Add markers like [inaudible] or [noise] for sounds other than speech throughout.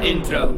Intro.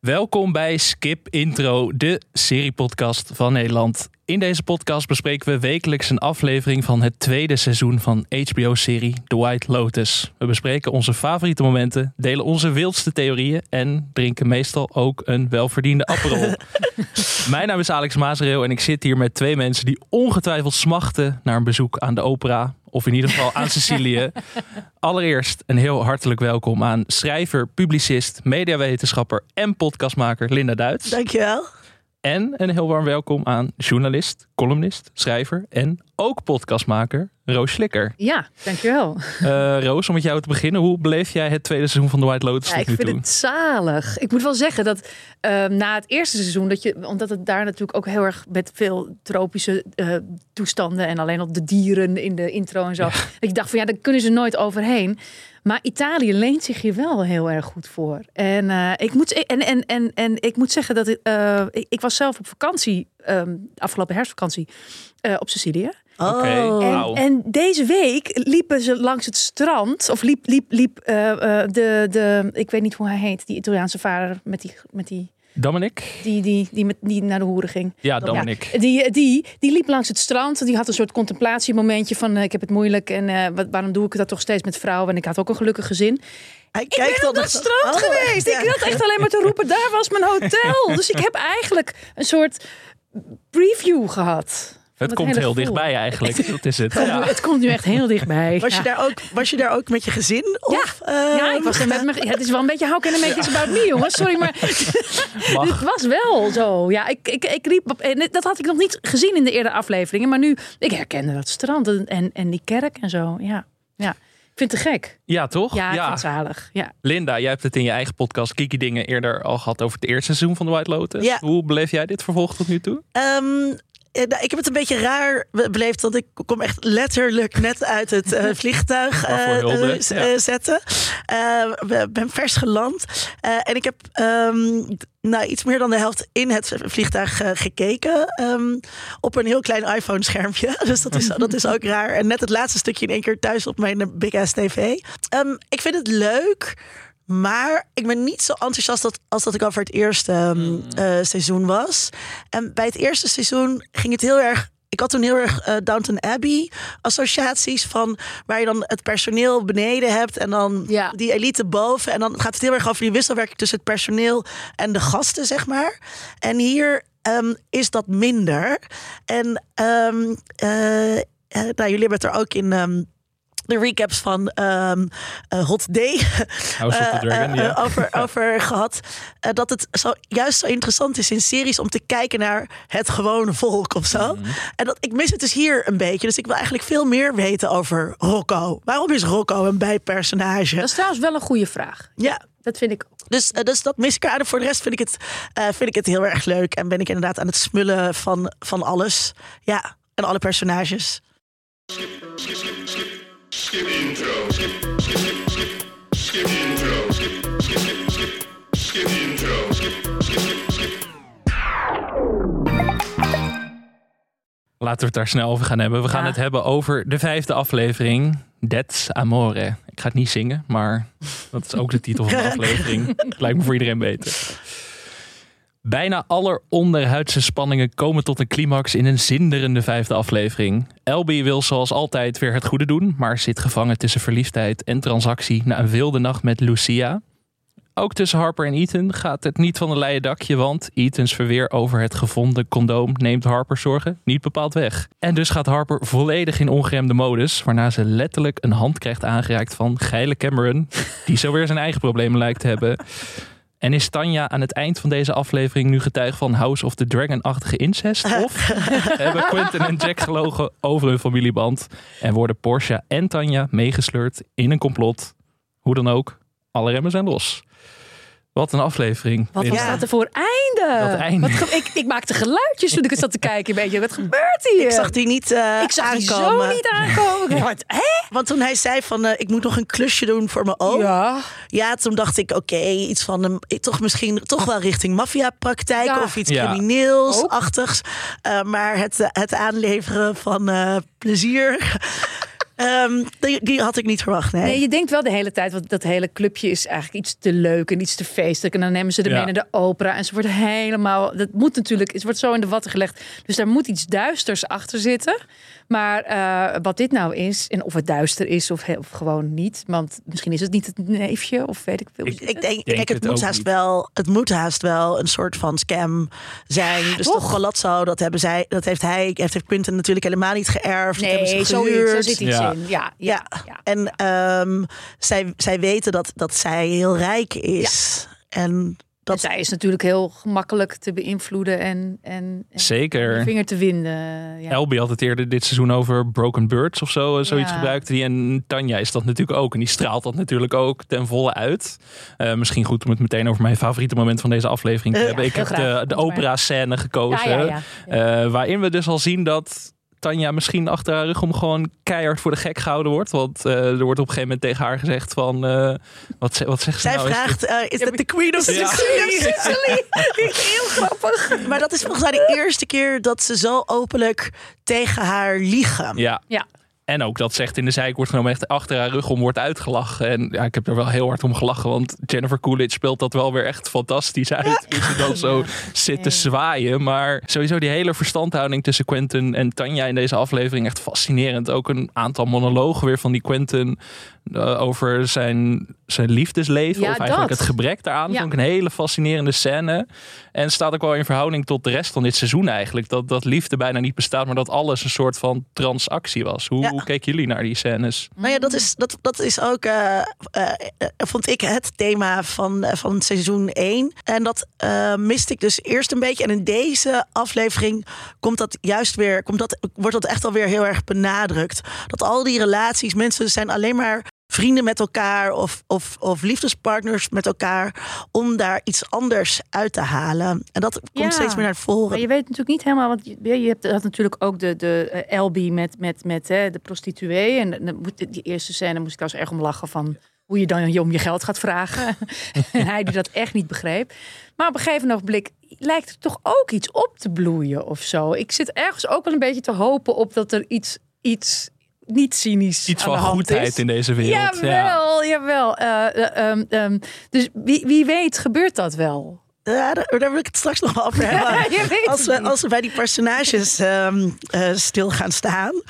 Welkom bij Skip Intro, de seriepodcast van Nederland. In deze podcast bespreken we wekelijks een aflevering van het tweede seizoen van HBO-serie The White Lotus. We bespreken onze favoriete momenten, delen onze wildste theorieën en drinken meestal ook een welverdiende Aperol. [laughs] Mijn naam is Alex Mazereel en ik zit hier met twee mensen die ongetwijfeld smachten naar een bezoek aan de opera. Of in ieder geval aan Sicilië. [laughs] Allereerst een heel hartelijk welkom aan schrijver, publicist, mediawetenschapper en podcastmaker Linda Duits. Dankjewel. En een heel warm welkom aan journalist, columnist, schrijver en ook podcastmaker Roos Slikker. Ja, dankjewel. Uh, Roos, om met jou te beginnen. Hoe beleef jij het tweede seizoen van The White Lotus Ja, ik vind toe? het zalig. Ik moet wel zeggen dat uh, na het eerste seizoen, dat je, omdat het daar natuurlijk ook heel erg met veel tropische uh, toestanden en alleen al de dieren in de intro en zo, ja. dat je dacht van ja, daar kunnen ze nooit overheen. Maar Italië leent zich hier wel heel erg goed voor. En, uh, ik, moet, en, en, en, en ik moet zeggen dat ik, uh, ik, ik, was zelf op vakantie, um, afgelopen herfstvakantie, uh, op Sicilië. Oh. Okay, En, en, deze week liepen ze langs het strand, of liep, liep, liep de, de, ik weet niet hoe hij heet, die Italiaanse vader met die, met die Dominic? Die, die, die, met, die naar de hoeren ging. Ja, Dominic. Ja, die, die, die liep langs het strand. Die had een soort contemplatiemomentje van uh, ik heb het moeilijk en uh, wat, waarom doe ik dat toch steeds met vrouwen? En ik had ook een gelukkig gezin. Hij ik ben op dat strand oh, geweest. Ja. Ik had echt alleen maar te roepen, daar was mijn hotel. dus ik heb eigenlijk een soort preview gehad. Het komt heel dichtbij eigenlijk. [laughs] Dat is het. Ja. Het komt nu echt heel dichtbij. Was je, daar, ook, was je daar ook met je gezin? Of, ja. Ja, ik was er met mijn ja, Het is wel een beetje how can I make this about me, jongens. Sorry, maar [laughs] het was wel zo. Ja, ik, ik, ik riep... En dat had ik nog niet gezien in de eerdere afleveringen. Maar nu, ik herkende dat strand en, en, en die kerk en zo. Ja, ja. Ik vind het te gek. Ja, toch? Ja, ja. zalig. Ja. Linda, jij hebt het in je eigen podcast Kiki Dingen eerder al gehad over het eerste seizoen van The White Lotus. Ja. Hoe beleef jij dit vervolg tot nu toe? Um, ik heb het een beetje raar beleefd, want ik kom echt letterlijk net uit het uh, [laughs] vliegtuig uh, uh, zetten. Ik ben vers geland en ik heb um, nou, iets meer dan de helft in het vliegtuig gekeken um, op een heel klein iPhone-schermpje. [laughs] Dus dat is, dat is ook raar. En net het laatste stukje in één keer thuis op mijn big ass tv. ik vind het leuk. Maar ik ben niet zo enthousiast als, als dat ik over het eerste um, uh, seizoen was. En bij het eerste seizoen ging het heel erg. Ik had toen heel erg uh, Downton Abbey associaties van waar je dan het personeel beneden hebt en dan ja. die elite boven. En dan gaat het heel erg over die wisselwerking tussen het personeel en de gasten, zeg maar. En hier um, is dat minder. En um, uh, nou, jullie hebben het er ook in de recaps van um, uh, Hot Day [laughs] House of the Dragon, uh, ja. over, [laughs] over gehad. Uh, dat het zo, juist zo interessant is in series om te kijken naar het gewone volk of zo. Mhm. Mm. En dat, ik mis het dus hier een beetje. Dus ik wil eigenlijk veel meer weten over Rocco. Waarom is Rocco een bijpersonage? Dat is trouwens wel een goede vraag. Ja. Dat vind ik ook. Dus, dus dat mis ik aan. Voor de rest vind ik, het, uh, vind ik het heel erg leuk. En ben ik inderdaad aan het smullen van, van alles. Ja, en alle personages. Skip, skip, skip, skip. Intro. Skip, skip, skip, skip. Skip intro. Skip, skip, skip, skip. Skip intro. Skip, skip, skip, skip. Laten we het daar snel over gaan hebben. We gaan Ja. het hebben over de vijfde aflevering. That's Amore. Ik ga het niet zingen, maar dat is ook de titel van de [laughs] aflevering. Lijkt me voor iedereen beter. Bijna alle onderhuidse spanningen komen tot een climax in een zinderende vijfde aflevering. Elby wil zoals altijd weer het goede doen, maar zit gevangen tussen verliefdheid en transactie na een wilde nacht met Lucia. Ook tussen Harper en Ethan gaat het niet van een leien dakje, want Ethan's verweer over het gevonden condoom neemt Harper's zorgen niet bepaald weg. En dus gaat Harper volledig in ongeremde modus, waarna ze letterlijk een hand krijgt aangereikt van geile Cameron, die zo weer zijn eigen problemen lijkt te hebben. En is Tanja aan het eind van deze aflevering nu getuige van House of the Dragon-achtige incest? [laughs] Of hebben Quentin en Jack gelogen over hun familieband en worden Portia en Tanja meegesleurd in een complot? Hoe dan ook, alle remmen zijn los. Wat een aflevering. Wat was dat er voor einde? Dat einde. Wat ge- ik, ik maakte geluidjes toen ik het zat te kijken. Een beetje. Wat gebeurt hier? Ik zag die niet uh, Ik zag die aankomen. zo niet aankomen. Wat, hè? Want toen hij zei van uh, ik moet nog een klusje doen voor mijn oom. Ja. Ja, toen dacht ik, oké, iets van een, toch misschien toch wel richting maffiapraktijk Ja. of iets Ja. crimineels-achtigs. Uh, maar het, het aanleveren van uh, plezier. Ehm, die, die had ik niet verwacht, nee. Nee, je denkt wel de hele tijd, want dat hele clubje is eigenlijk iets te leuk en iets te feestelijk. En dan nemen ze er Ja. mee naar de opera en ze wordt helemaal, dat moet natuurlijk, het wordt zo in de watten gelegd. Dus daar moet iets duisters achter zitten. Maar eh, wat dit nou is, en of het duister is of, he- of gewoon niet, want misschien is het niet het neefje of weet ik veel. Ik- Ik denk, denk kijk, het, het moet haast niet. wel, het moet haast wel een soort van scam zijn. dus toch? palazzo, dat hebben zij, dat heeft hij, heeft, heeft Quentin natuurlijk helemaal niet geërfd. dat hebben Nee, ze zoiets, gehuurd. daar zit iets Ja. in. Ja, ja, Ja. ja. En ehm, zij, zij weten dat, dat zij heel rijk is. En Dat zij is natuurlijk heel gemakkelijk te beïnvloeden en, en, en Zeker. vinger te winden. Ja. Elby had het eerder dit seizoen over Broken Birds of zo. eh, Zoiets Ja. die. En Tanja is dat natuurlijk ook. En die straalt dat natuurlijk ook ten volle uit. Eh, misschien goed om het meteen over mijn favoriete moment van deze aflevering te Eh, hebben. Ik heb graag. de, de Kom maar. opera scène gekozen. waarin we dus al zien dat Tanja misschien achter haar rug om gewoon keihard voor de gek gehouden wordt. Want eh, er wordt op een gegeven moment tegen haar gezegd van... eh, wat, ze- wat zegt ze zij nou? Is vraagt, eh, is dat de queen of Ja. Sicily? [laughs] Heel grappig. Maar dat is volgens mij de eerste keer dat ze zo openlijk tegen haar liegen. Ja. Ja. En ook dat zegt in de zijk wordt genomen echt achter haar rug om wordt uitgelachen. En ja, ik heb er wel heel hard om gelachen. Want Jennifer Coolidge speelt dat wel weer echt fantastisch uit. Hoe ze dan zo zit te zwaaien. Maar sowieso die hele verstandhouding tussen Quentin en Tanja in deze aflevering echt fascinerend. Ook een aantal monologen weer van die Quentin eh, over zijn, zijn liefdesleven. Ja, of eigenlijk dat. het gebrek daaraan. Ja. Vond ik een hele fascinerende scène. En staat ook wel in verhouding tot de rest van dit seizoen eigenlijk. Dat, dat liefde bijna niet bestaat, maar dat alles een soort van transactie was. Hoe, Ja. hoe keken jullie naar die scènes? Nou ja, dat is, dat, dat is ook, eh, eh, vond ik, het thema van, van seizoen 1. En dat eh, miste ik dus eerst een beetje. En in deze aflevering komt dat juist weer, komt dat, wordt dat echt alweer heel erg benadrukt. Dat al die relaties, mensen zijn alleen maar vrienden met elkaar of, of, of liefdespartners met elkaar om daar iets anders uit te halen. En dat komt Ja. steeds meer naar voren. Maar je weet natuurlijk niet helemaal, want je, je hebt had natuurlijk ook de, de LB met, met, met hè, de prostituee. En die eerste scène moest ik eens erg om lachen van hoe je dan je om je geld gaat vragen. [laughs] en hij die dat echt niet begreep. Maar op een gegeven ogenblik lijkt er toch ook iets op te bloeien of zo. Ik zit ergens ook wel een beetje te hopen op dat er iets, iets niet cynisch Iets aan van de hand goedheid is. in deze wereld. Ja. Jawel, jawel. Eh, eh, ehm, ehm, dus wie, wie weet gebeurt dat wel. Ja, daar, daar wil ik het straks nog wel over [laughs] hebben. als, we, als we bij die personages ehm, eh, stil gaan staan.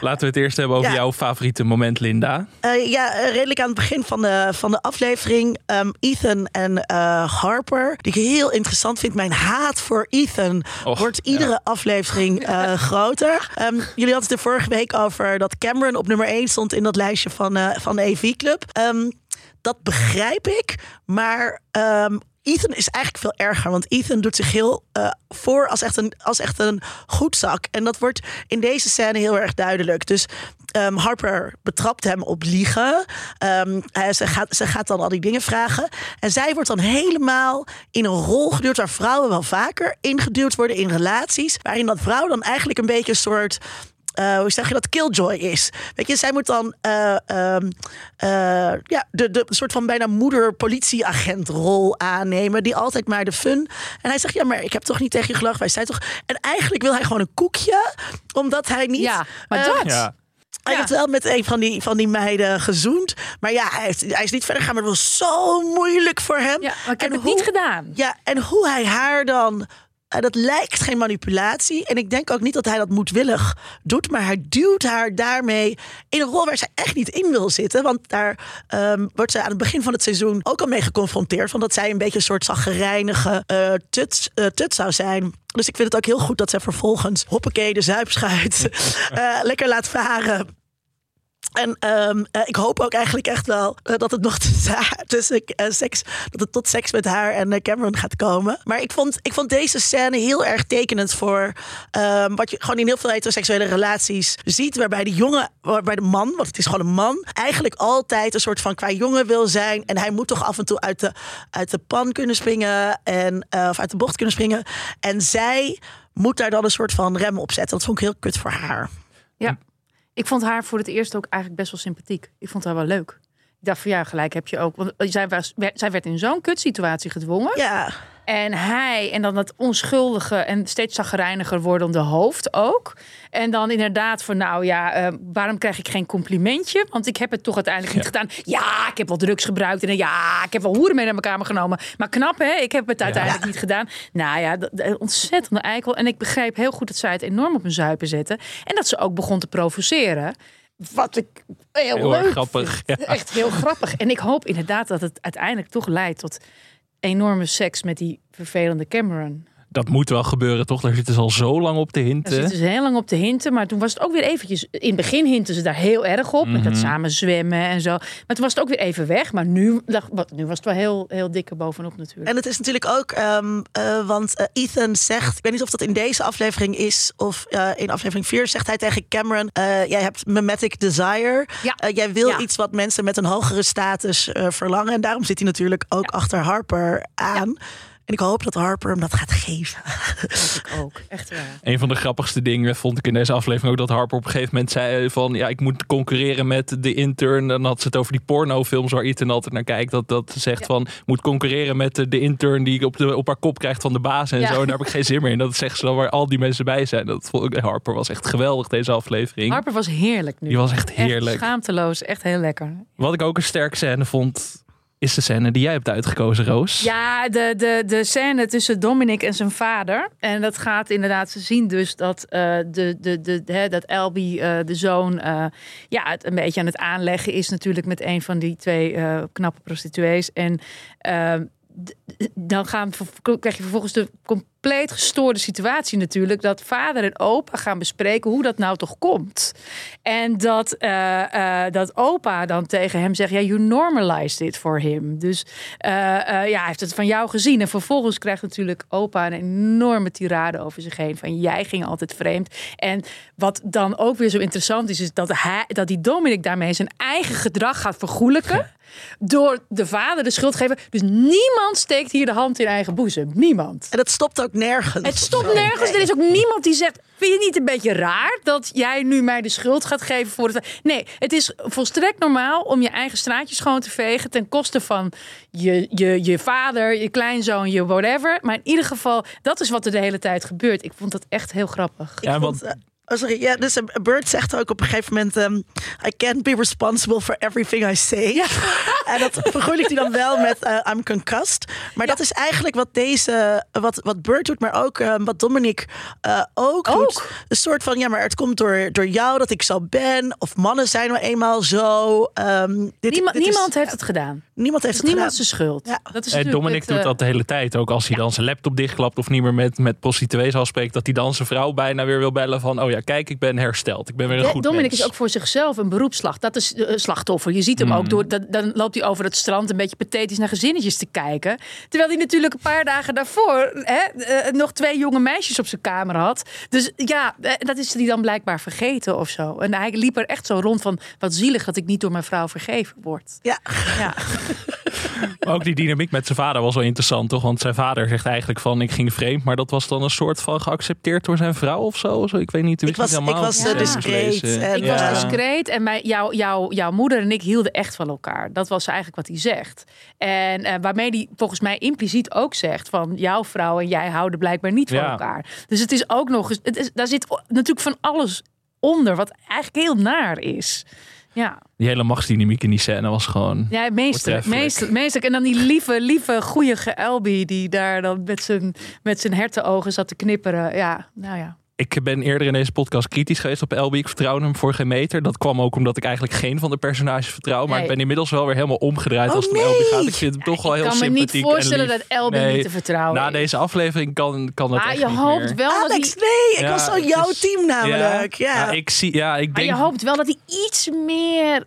Laten we het eerst hebben over Ja. jouw favoriete moment, Linda. Eh, ja, eh, redelijk aan het begin van de, van de aflevering. ehm, Ethan en eh, Harper. Die ik heel interessant vind. Mijn haat voor Ethan Och, wordt iedere ja. aflevering eh, [laughs] groter. Ehm, jullie hadden het er vorige week over dat Cameron op nummer 1 stond in dat lijstje van, eh, van de EV-club. Ehm, dat begrijp ik. Maar ehm, Ethan is eigenlijk veel erger. Want Ethan doet zich heel eh, voor als echt, een, als echt een goedzak. En dat wordt in deze scène heel erg duidelijk. Dus ehm, Harper betrapt hem op liegen. Ehm, ze, gaat, ze gaat dan al die dingen vragen. En zij wordt dan helemaal in een rol geduwd... waar vrouwen wel vaker ingeduwd worden in relaties. Waarin dat vrouw dan eigenlijk een beetje een soort... eh, hoe zeg je dat, killjoy is. Weet je, zij moet dan eh, ehm, eh, ja, de, de soort van bijna moeder-politieagent-rol aannemen. Die altijd maar de fun. En hij zegt, ja, maar ik heb toch niet tegen je gelachen. Wij zijn toch... En eigenlijk wil hij gewoon een koekje, omdat hij niet... Ja, maar dat. Ja. Hij Ja. heeft wel met een van die, van die meiden gezoend. Maar ja, hij, heeft, hij is niet verder gegaan. Maar het was zo moeilijk voor hem. Ja, maar ik heb En het niet gedaan. Ja, en hoe hij haar dan. Eh, dat lijkt geen manipulatie. En ik denk ook niet dat hij dat moedwillig doet. Maar hij duwt haar daarmee in een rol waar zij echt niet in wil zitten. Want daar ehm, wordt zij aan het begin van het seizoen ook al mee geconfronteerd. Van dat zij een beetje een soort zaggerijnige eh tut, eh, tut zou zijn. Dus ik vind het ook heel goed dat zij vervolgens hoppakee de zuipschuit [laughs] lekker laat varen. En ehm, eh, ik hoop ook eigenlijk echt wel eh, dat het nog [laughs] tussen, eh, seks, dat het tot seks met haar en Cameron gaat komen. Maar ik vond, ik vond deze scène heel erg tekenend voor ehm, wat je gewoon in heel veel heteroseksuele relaties ziet. Waarbij de jongen, waarbij de man, want het is gewoon een man, eigenlijk altijd een soort van qua jongen wil zijn. En hij moet toch af en toe uit de, uit de pan kunnen springen en, of uit de bocht kunnen springen. En zij moet daar dan een soort van rem op zetten. Dat vond ik heel kut voor haar. Ja. Ik vond haar voor het eerst ook eigenlijk best wel sympathiek. Ik vond haar wel leuk. Ik dacht van ja, gelijk heb je ook. Want zij, werd in zo'n kutsituatie gedwongen. Ja. En hij, en dan dat onschuldige en steeds zagrijniger wordende hoofd ook. En dan inderdaad van, nou ja, eh, waarom krijg ik geen complimentje? Want ik heb het toch uiteindelijk niet gedaan. Ja, ik heb wel drugs gebruikt. En ja, ik heb wel hoeren mee naar mijn kamer genomen. Maar knap, hè? Ik heb het uiteindelijk niet gedaan. Nou ja, dat, ontzettende eikel. En ik begreep heel goed dat zij het enorm op hun zuipen zetten. En dat ze ook begon te provoceren. Wat ik heel, Heel erg leuk grappig, ja. Echt heel grappig. En ik hoop inderdaad dat het uiteindelijk toch leidt tot enorme seks met die vervelende Cameron. Dat moet wel gebeuren, toch? Daar zitten ze al zo lang op te Daar hinten. zitten ze heel lang op te hinten. Maar toen was het ook weer eventjes... In het begin hinten ze daar heel erg op. Met Mhm. dat samen zwemmen en zo. Maar toen was het ook weer even weg. Maar nu, nu was het wel heel, heel dikke bovenop natuurlijk. En het is natuurlijk ook, ehm, eh, want eh, Ethan zegt, ik weet niet of dat in deze aflevering is of eh, in aflevering 4, zegt hij tegen Cameron: eh, Jij hebt mimetic desire. Ja. Jij wil Ja. iets wat mensen met een hogere status eh, verlangen. En daarom zit hij natuurlijk ook achter Harper aan. En ik hoop dat Harper hem dat gaat geven. Dat ik ook. Echt waar. Een van de grappigste dingen vond ik in deze aflevering ook dat Harper op een gegeven moment zei van ja, ik moet concurreren met de intern. Dan had ze het over die pornofilms waar Ethan altijd naar kijkt. Dat, dat ze zegt van moet concurreren met de, intern die op, de, op haar kop krijgt van de baas en Ja. zo. En daar heb ik geen zin meer in. Dat zegt ze dan waar al die mensen bij zijn. Dat vond ik, Harper was echt geweldig deze aflevering. Harper was heerlijk nu. Die was echt heerlijk. Echt schaamteloos. Echt heel lekker. Wat ik ook een sterke scène vond, is de scène die jij hebt uitgekozen, Roos. Ja, de, de, de scène tussen Dominic en zijn vader. En dat gaat inderdaad, ze zien dus dat, eh, de, de, de, dat Elby, eh, de zoon, eh, ja, het een beetje aan het aanleggen is natuurlijk met een van die twee knappe prostituees. En dan gaan, krijg je vervolgens de compleet gestoorde situatie natuurlijk. Dat vader en opa gaan bespreken hoe dat nou toch komt. En dat, eh, eh, dat opa dan tegen hem zegt, ja, you normalized it for him. Dus eh, ja, hij heeft het van jou gezien. En vervolgens krijgt natuurlijk opa een enorme tirade over zich heen. Van jij ging altijd vreemd. En wat dan ook weer zo interessant is, is dat, hij, dat die Dominic daarmee zijn eigen gedrag gaat vergoelijken. Door de vader de schuld te geven. Dus niemand steekt hier de hand in eigen boezem. Niemand. En dat stopt ook nergens. Het stopt nergens. Er is ook niemand die zegt: Vind je het niet een beetje raar dat jij nu mij de schuld gaat geven voor het. Nee, het is volstrekt normaal om je eigen straatje schoon te vegen. ten koste van je, je, je vader, je kleinzoon, je whatever. Maar in ieder geval, dat is wat er de hele tijd gebeurt. Ik vond dat echt heel grappig. Ik Ja, vond, want- eh, oh, sorry, ja, dus eh, Bird zegt ook op een gegeven moment: ehm, I can't be responsible for everything I say. [laughs] En dat vergoeilijkt hij dan wel met eh, I'm concussed. Maar dat is eigenlijk wat deze, wat, wat Bird doet, maar ook eh, wat Dominic eh, ook, Ook. doet. Een soort van: ja, maar het komt door, door jou dat ik zo ben. Of mannen zijn nou eenmaal zo. Ehm, dit, Niemand, dit is- niemand heeft het gedaan. niemand heeft Het niemand gedaan. zijn schuld. Ja. Dat is En natuurlijk Dominic het, doet eh, dat de hele tijd. Ook als hij dan zijn laptop dichtklapt of niet meer met, met prostituees afspreekt. Dat hij dan zijn vrouw bijna weer wil bellen van... Oh ja, kijk, ik ben hersteld. Ik ben weer een Ja, goed Dominic mens. is ook voor zichzelf een beroepsslag. Dat is eh, slachtoffer. Je ziet hem ook door. dat- Dan loopt hij over het strand een beetje pathetisch naar gezinnetjes te kijken. Terwijl hij natuurlijk een paar dagen daarvoor hè, eh, nog twee jonge meisjes op zijn kamer had. Dus ja, eh, dat is hij dan blijkbaar vergeten of zo. En hij liep er echt zo rond van: wat zielig dat ik niet door mijn vrouw vergeven word. Ja. Ja, [laughs] Maar ook die dynamiek met zijn vader was wel interessant, toch? Want zijn vader zegt eigenlijk van... Ik ging vreemd, maar dat was dan een soort van geaccepteerd door zijn vrouw of zo. Zo, Ik weet niet. Ik was- ik was, eh, discreet en, ik Ja. was discreet en mijn, jou, jou, jouw moeder en ik hielden echt van elkaar. Dat was eigenlijk wat hij zegt. En eh, waarmee hij volgens mij impliciet ook zegt van jouw vrouw en jij houden blijkbaar niet van Ja. elkaar. Dus het is ook nog eens, het is, daar zit natuurlijk van alles onder wat eigenlijk heel naar is. Ja, Die hele machtsdynamiek in die scène was gewoon... ja meester, meester. En dan die lieve, lieve, goeie Elby die daar dan met zijn, met zijn hertenogen zat te knipperen. Ja, nou ja. Ik ben eerder in deze podcast kritisch geweest op Elby. Ik vertrouwde hem voor geen meter. Dat kwam ook omdat ik eigenlijk geen van de personages vertrouw. Maar Nee. ik ben inmiddels wel weer helemaal omgedraaid Oh, als het om. Elby gaat. Ik vind hem toch wel ik heel kan me niet sympathiek voorstellen dat Elby Nee, niet te vertrouwen Na is. deze aflevering kan, kan dat Maar echt je niet hoopt meer. wel dat Alex, hij, nee, ik Ja, was zo het jouw is- team namelijk. Ja. Ja, ik zie, ja, ik maar denk. je hoopt wel dat hij iets meer.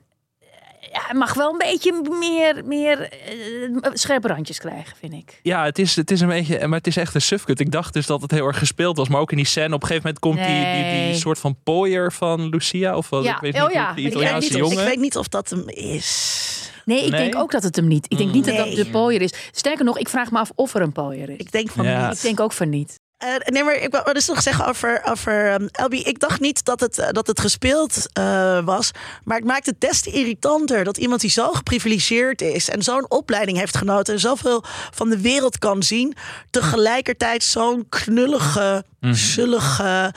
Ja, hij mag wel een beetje meer, meer eh, scherpe randjes krijgen, vind ik. Ja, het is, het is een beetje, maar het is echt een sufkut. Ik dacht dus dat het heel erg gespeeld was, maar ook in die scène. Op een gegeven moment komt die, die, die soort van pooier van Lucia of wat? Ja, Ik weet oh niet, ja, die ik Italiaanse niet of- jongen. Ik weet niet of dat hem is. Nee, ik Nee? denk ook dat het hem niet. Ik denk niet dat dat de pooier is. Sterker nog, ik vraag me af of er een pooier is. Ik denk van Ja. niet. Ik denk ook van niet. Uh, nee, maar ik wil dus nog zeggen over, over um, Elby. Ik dacht niet dat het, uh, dat het gespeeld uh, was. Maar het maakt het des te irritanter dat iemand die zo geprivilegeerd is. en zo'n opleiding heeft genoten. en zoveel van de wereld kan zien. tegelijkertijd zo'n knullige, mm. zullige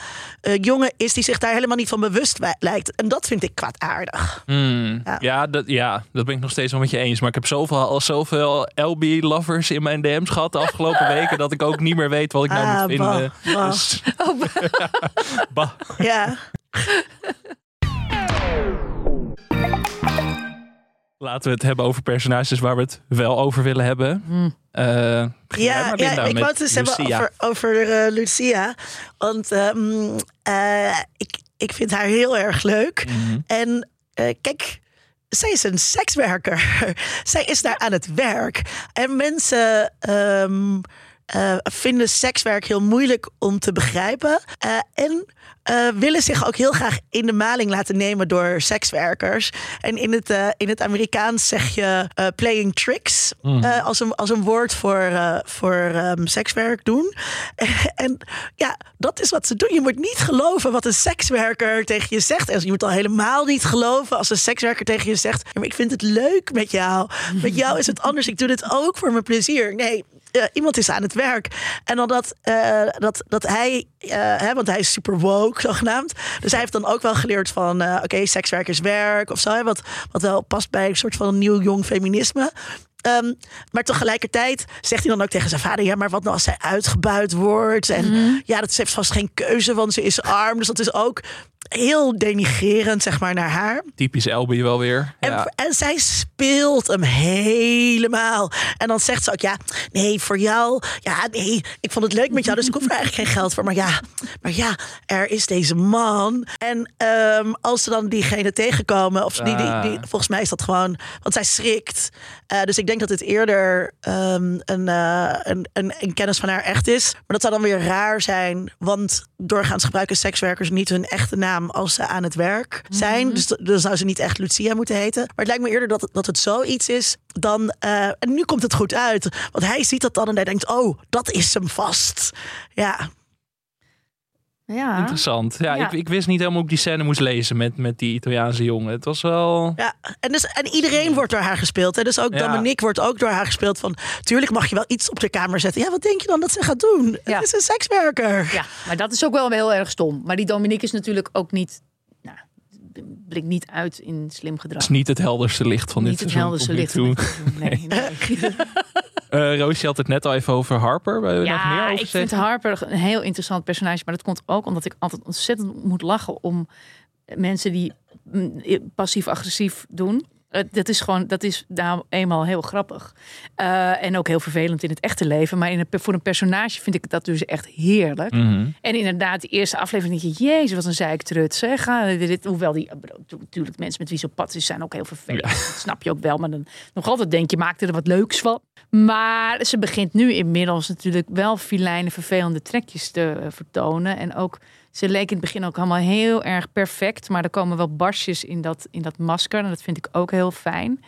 jongen is. die zich daar helemaal niet van bewust lijkt. En dat vind ik kwaadaardig. Mm. Ja. Ja, dat, ja, dat ben ik nog steeds wel met je eens. Maar ik heb zoveel, al zoveel LB-lovers in mijn DM's gehad de afgelopen [laughs] weken. dat ik ook niet meer weet wat ik nou ah, moet vinden. Bah. Dus, [laughs] oh, bah. Ja. [laughs] Laten we het hebben over personages waar we het wel over willen hebben. Hmm. Uh, ja, ja, ik wou het eens hebben over, over uh, Lucia. Want um, uh, ik, ik vind haar heel erg leuk. Mm -hmm. En kijk, zij is een sekswerker. [laughs] zij is daar aan het werk. En mensen. Um, uh, vinden sekswerk heel moeilijk om te begrijpen. Uh, en uh, willen zich ook heel graag in de maling laten nemen door sekswerkers. En in het, in het Amerikaans zeg je playing tricks mm. als, een, als een woord voor, voor um, sekswerk doen. [laughs] en ja, dat is wat ze doen. Je moet niet geloven wat een sekswerker tegen je zegt. En je moet al helemaal niet geloven als een sekswerker tegen je zegt: maar Ik vind het leuk met jou. Met jou is het anders. Ik doe dit ook voor mijn plezier. Nee, uh, iemand is aan het werk. En dan dat, uh, dat, dat hij, uh, hè, want hij is super woke, [laughs] zogenaamd. Dus hij heeft dan ook wel geleerd van, oké, okay, sekswerk is werk of zo. Hè, wat, wat wel past bij een soort van nieuw jong feminisme. Um, maar tegelijkertijd zegt hij dan ook tegen zijn vader: Ja, maar wat nou als zij uitgebuit wordt? En mm -hmm. ja, dat heeft vast geen keuze, want ze is arm. Dus dat is ook heel denigerend, zeg maar, naar haar. Typisch Elby wel weer. En, ja. en zij speelt hem helemaal. En dan zegt ze ook, ja, nee, voor jou, ja, nee, ik vond het leuk met jou, dus ik hoef er eigenlijk geen geld voor. Maar ja, maar ja, er is deze man. En um, als ze dan diegene tegenkomen, of die, die, die, volgens mij is dat gewoon, want zij schrikt. Uh, dus ik denk dat het eerder um, een, uh, een, een, een kennis van haar echt is. Maar dat zou dan weer raar zijn, want doorgaans gebruiken sekswerkers niet hun echte naam als ze aan het werk zijn. Mhm. Dus dan zou ze niet echt Lucia moeten heten. Maar het lijkt me eerder dat, dat het zoiets is dan. Uh, en nu komt het goed uit. Want hij ziet dat dan en hij denkt: oh, dat is hem vast. Ja. Ja. Interessant. Ja, ja. Ik, ik, wist niet helemaal hoe ik die scène moest lezen met, met die Italiaanse jongen. Het was wel. Ja, en, dus, en iedereen wordt door haar gespeeld. Hè? Dus ook ja. Dominique wordt ook door haar gespeeld. Van tuurlijk mag je wel iets op de kamer zetten. Ja, wat denk je dan dat ze gaat doen? Ja. Het is een sekswerker. Ja, maar dat is ook wel heel erg stom. Maar die Dominique is natuurlijk ook niet. Nou, blinkt niet uit in slim gedrag. Het is niet het helderste licht van niet dit het helderste licht. Van nee, nee. [laughs] Uh, Roosje had het net al even over Harper. Ja, nog meer over ik vind Harper een heel interessant personage. Maar dat komt ook omdat ik altijd ontzettend moet lachen om mensen die mm, passief-agressief doen. Uh, dat is gewoon, dat is nou eenmaal heel grappig. Uh, en ook heel vervelend in het echte leven. Maar in een, voor een personage vind ik dat dus echt heerlijk. Mm -hmm. En inderdaad, die eerste aflevering denk je, jezus, wat een zeiktrut. Zeg. Dit, hoewel die, natuurlijk mensen met wie zo pad is, zijn ook heel vervelend. Ja. Dat snap je ook wel. Maar dan nog altijd denk je, maak er wat leuks van. Maar ze begint nu inmiddels natuurlijk wel filijne, vervelende trekjes te uh, vertonen. En ook, ze leek in het begin ook allemaal heel erg perfect. Maar er komen wel barsjes in dat, in dat masker. En dat vind ik ook heel fijn.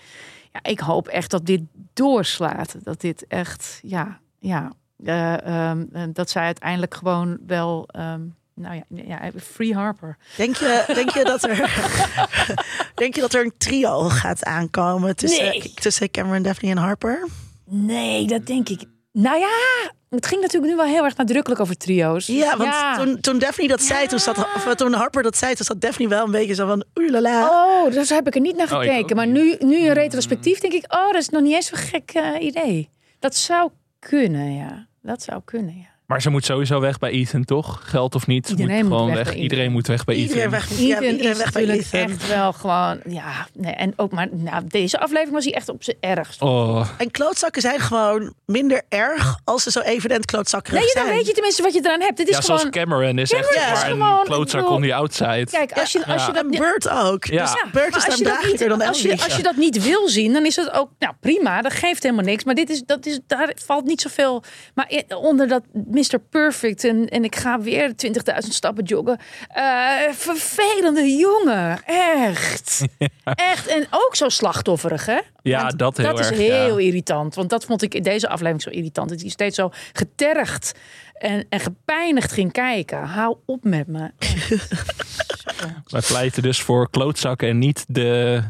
Ja, ik hoop echt dat dit doorslaat. Dat dit echt, ja, ja. Uh, um, dat zij uiteindelijk gewoon wel. Um, nou ja, ja, Free Harper. Denk je, denk je dat er [laughs] denk je dat er een trio gaat aankomen tussen, nee. tussen Cameron, Daphne en Harper? Nee, dat denk ik. Nou ja, het ging natuurlijk nu wel heel erg nadrukkelijk over trio's. Ja, want ja. Toen, toen Daphne dat ja. zei, toen, zat, of toen Harper dat zei, toen zat Daphne wel een beetje zo van oelala. Oh, dus heb ik er niet naar gekeken. Oh, maar nu, nu in retrospectief denk ik, oh, dat is nog niet eens zo'n gek uh, idee. Dat zou kunnen, ja. Dat zou kunnen, ja. Maar ze moet sowieso weg bij Ethan, toch? Geld of niet? Iedereen moet gewoon moet weg. weg iedereen moet weg bij iedereen Ethan. Weg, Ethan, ja, iedereen is weg bij natuurlijk Ethan. echt wel gewoon... Ja, nee, en ook maar... Nou, deze aflevering was hij echt op zijn ergst. Oh. En klootzakken zijn gewoon minder erg als ze zo evident klootzakkerig Nee, dan zijn. weet je tenminste wat je eraan hebt. Het is Ja, gewoon... zoals Cameron is Cameron echt is maar gewoon- een klootzak ik bedoel- on the outside. Kijk, als je, als je Ja. dat... En Bert ook. Ja. Dus Ja, Bert is als je, dan dat niet, draaglijker dan als, je, als je dat niet wil zien, dan is het ook nou, prima. Dat geeft helemaal niks. Maar dit is, dat is, daar valt niet zoveel. Maar onder dat Mr. Perfect en, en ik ga weer 20.000 stappen joggen. Eh, vervelende jongen. Echt. [laughs] Echt. En ook zo slachtofferig, hè? Ja, Want dat heel Dat is heel ja. irritant. Want dat vond ik in deze aflevering zo irritant. Dat hij steeds zo getergd en, en gepijnigd ging kijken. Hou op met me. [laughs] Wij pleiten dus voor klootzakken en niet de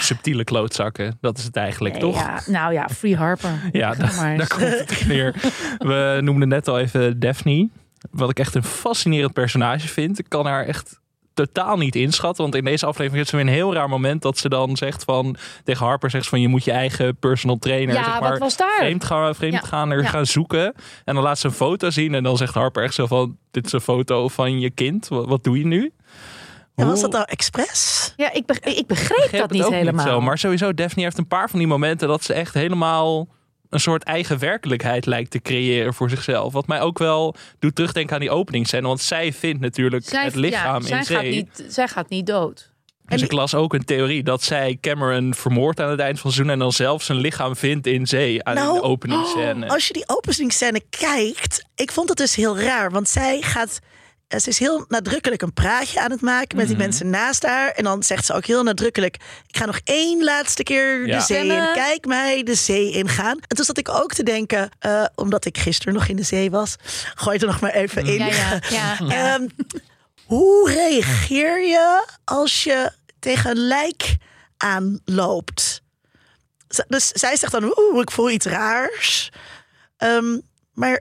subtiele klootzakken. Dat is het eigenlijk, Nee, toch? Ja, nou ja, Free Harper. Ja, da- maar daar komt het neer. We noemden net al even Daphne. Wat ik echt een fascinerend personage vind. Ik kan haar echt totaal niet inschatten. Want in deze aflevering is ze weer een heel raar moment dat ze dan zegt van tegen Harper zegt van je moet je eigen personal trainer Ja, zeg maar, wat was daar? vreemd gaan, vreemd Ja, gaan er ja. gaan zoeken. En dan laat ze een foto zien en dan zegt Harper echt zo van dit is een foto van je kind. Wat, wat doe je nu? En was dat nou expres? Ja, ik, beg- ik begreep begreep dat niet helemaal. zo. Maar sowieso, Daphne heeft een paar van die momenten dat ze echt helemaal een soort eigen werkelijkheid lijkt te creëren voor zichzelf. Wat mij ook wel doet terugdenken aan die openingsscène. Want zij vindt natuurlijk Zij- het lichaam ja, zij in Gaat zee. niet, zij gaat niet dood. Dus ik las ook een theorie dat zij Cameron vermoordt aan het eind van het seizoen. En dan zelf zijn lichaam vindt in zee aan Nou, de openingsscène. Als je die openingsscène kijkt, ik vond het dus heel raar. Want zij gaat, ze is heel nadrukkelijk een praatje aan het maken met die Mhm. mensen naast haar. En dan zegt ze ook heel nadrukkelijk, ik ga nog één laatste keer Ja. de zee in. Kijk mij de zee ingaan. En toen zat ik ook te denken, eh, omdat ik gisteren nog in de zee was. Gooi het er nog maar even in. Ja, [laughs] ja. Ehm, hoe reageer je als je tegen een lijk aanloopt? Z- Dus zij zegt dan, oeh, ik voel iets raars. Ehm, maar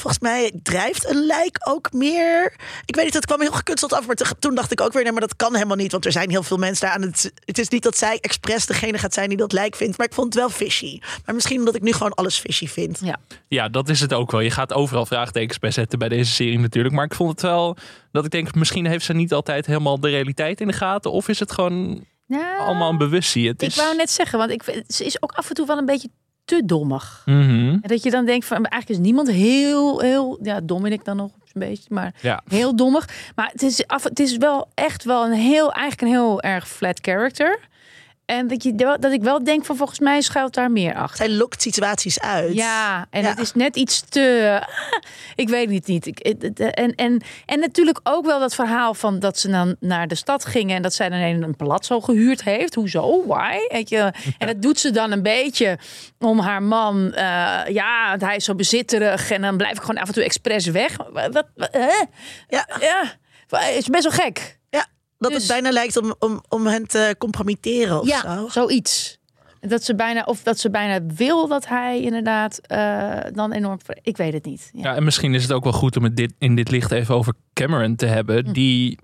volgens mij drijft een lijk ook meer. Ik weet niet, het kwam heel gekunsteld af. Maar te- toen dacht ik ook weer, nee, maar dat kan helemaal niet. Want er zijn heel veel mensen daar aan het... Het is niet dat zij expres degene gaat zijn die dat lijk vindt. Maar ik vond het wel fishy. Maar misschien omdat ik nu gewoon alles fishy vind. ja. Ja, dat is het ook wel. Je gaat overal vraagtekens bij zetten bij deze serie natuurlijk. Maar ik vond het wel dat ik denk, misschien heeft ze niet altijd helemaal de realiteit in de gaten. Of is het gewoon Ja. allemaal een bewustzijn? Het Ik is... wou net zeggen, want ik, ze is ook af en toe wel een beetje te dommig. Mhm. En dat je dan denkt van, eigenlijk is niemand heel, heel, ja, Dominic dan nog een beetje, maar Ja. heel dommig. Maar het is, af, het is wel echt wel een heel, eigenlijk een heel erg flat character. En dat, je, dat ik wel denk van, volgens mij schuilt daar meer achter. Zij lokt situaties uit. Ja, en Ja. het is net iets te. [laughs] ik weet het niet. Ik, het- het- en, en, en natuurlijk ook wel dat verhaal van dat ze dan naar de stad gingen en dat zij dan een, een palazzo gehuurd heeft. Hoezo? Why? Weet je? [laughs] En dat doet ze dan een beetje om haar man. eh, ja, hij is zo bezitterig en dan blijf ik gewoon af en toe expres weg. Wat? wat hè? Ja. Ja, is best wel gek. Dat Dus- het bijna lijkt om, om, om hen te compromitteren of ja, zo. zoiets. Dat ze bijna, of dat ze bijna wil dat hij inderdaad eh, dan enorm. Ik weet het niet. Ja. Ja, en misschien is het ook wel goed om het dit, in dit licht even over Cameron te Hm. hebben. Die